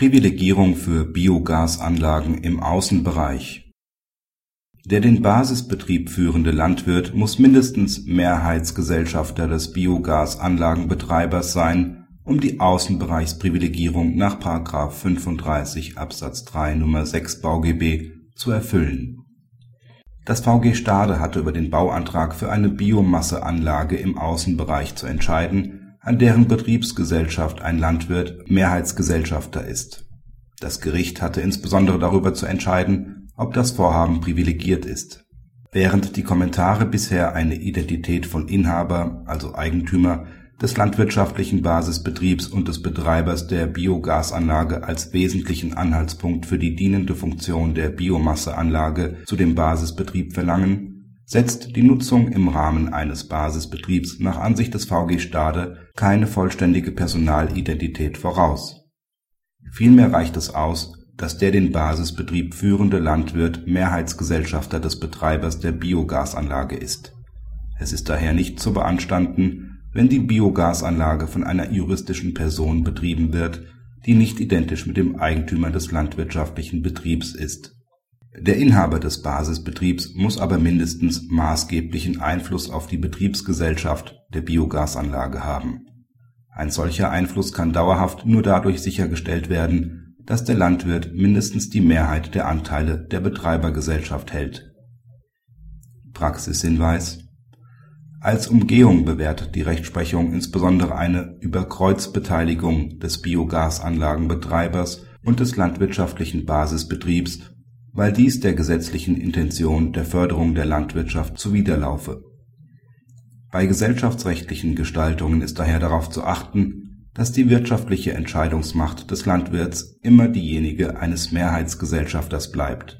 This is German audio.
Privilegierung für Biogasanlagen im Außenbereich Der den Basisbetrieb führende Landwirt muss mindestens Mehrheitsgesellschafter des Biogasanlagenbetreibers sein, um die Außenbereichsprivilegierung nach § 35 Absatz 3 Nr. 6 BauGB zu erfüllen. Das VG Stade hatte über den Bauantrag für eine Biomasseanlage im Außenbereich zu entscheiden an deren Betriebsgesellschaft ein Landwirt Mehrheitsgesellschafter ist. Das Gericht hatte insbesondere darüber zu entscheiden, ob das Vorhaben privilegiert ist. Während die Kommentare bisher eine Identität von Inhaber also Eigentümer des landwirtschaftlichen Basisbetriebs und des Betreibers der Biogasanlage als wesentlichen Anhaltspunkt für die dienende Funktion der Biomasseanlage zu dem Basisbetrieb verlangen setzt die Nutzung im Rahmen eines Basisbetriebs nach Ansicht des VG Stade keine vollständige Personalidentität voraus. Vielmehr reicht es aus, dass der den Basisbetrieb führende Landwirt Mehrheitsgesellschafter des Betreibers der Biogasanlage ist. Es ist daher nicht zu beanstanden, wenn die Biogasanlage von einer juristischen Person betrieben wird, die nicht identisch mit dem Eigentümer des landwirtschaftlichen Betriebs ist der Inhaber des Basisbetriebs muss aber mindestens maßgeblichen Einfluss auf die Betriebsgesellschaft der Biogasanlage haben. Ein solcher Einfluss kann dauerhaft nur dadurch sichergestellt werden, dass der Landwirt mindestens die Mehrheit der Anteile der Betreibergesellschaft hält. Praxishinweis Als Umgehung bewertet die Rechtsprechung insbesondere eine Überkreuzbeteiligung des Biogasanlagenbetreibers und des landwirtschaftlichen Basisbetriebs weil dies der gesetzlichen Intention der Förderung der Landwirtschaft zuwiderlaufe. Bei gesellschaftsrechtlichen Gestaltungen ist daher darauf zu achten, dass die wirtschaftliche Entscheidungsmacht des Landwirts immer diejenige eines Mehrheitsgesellschafters bleibt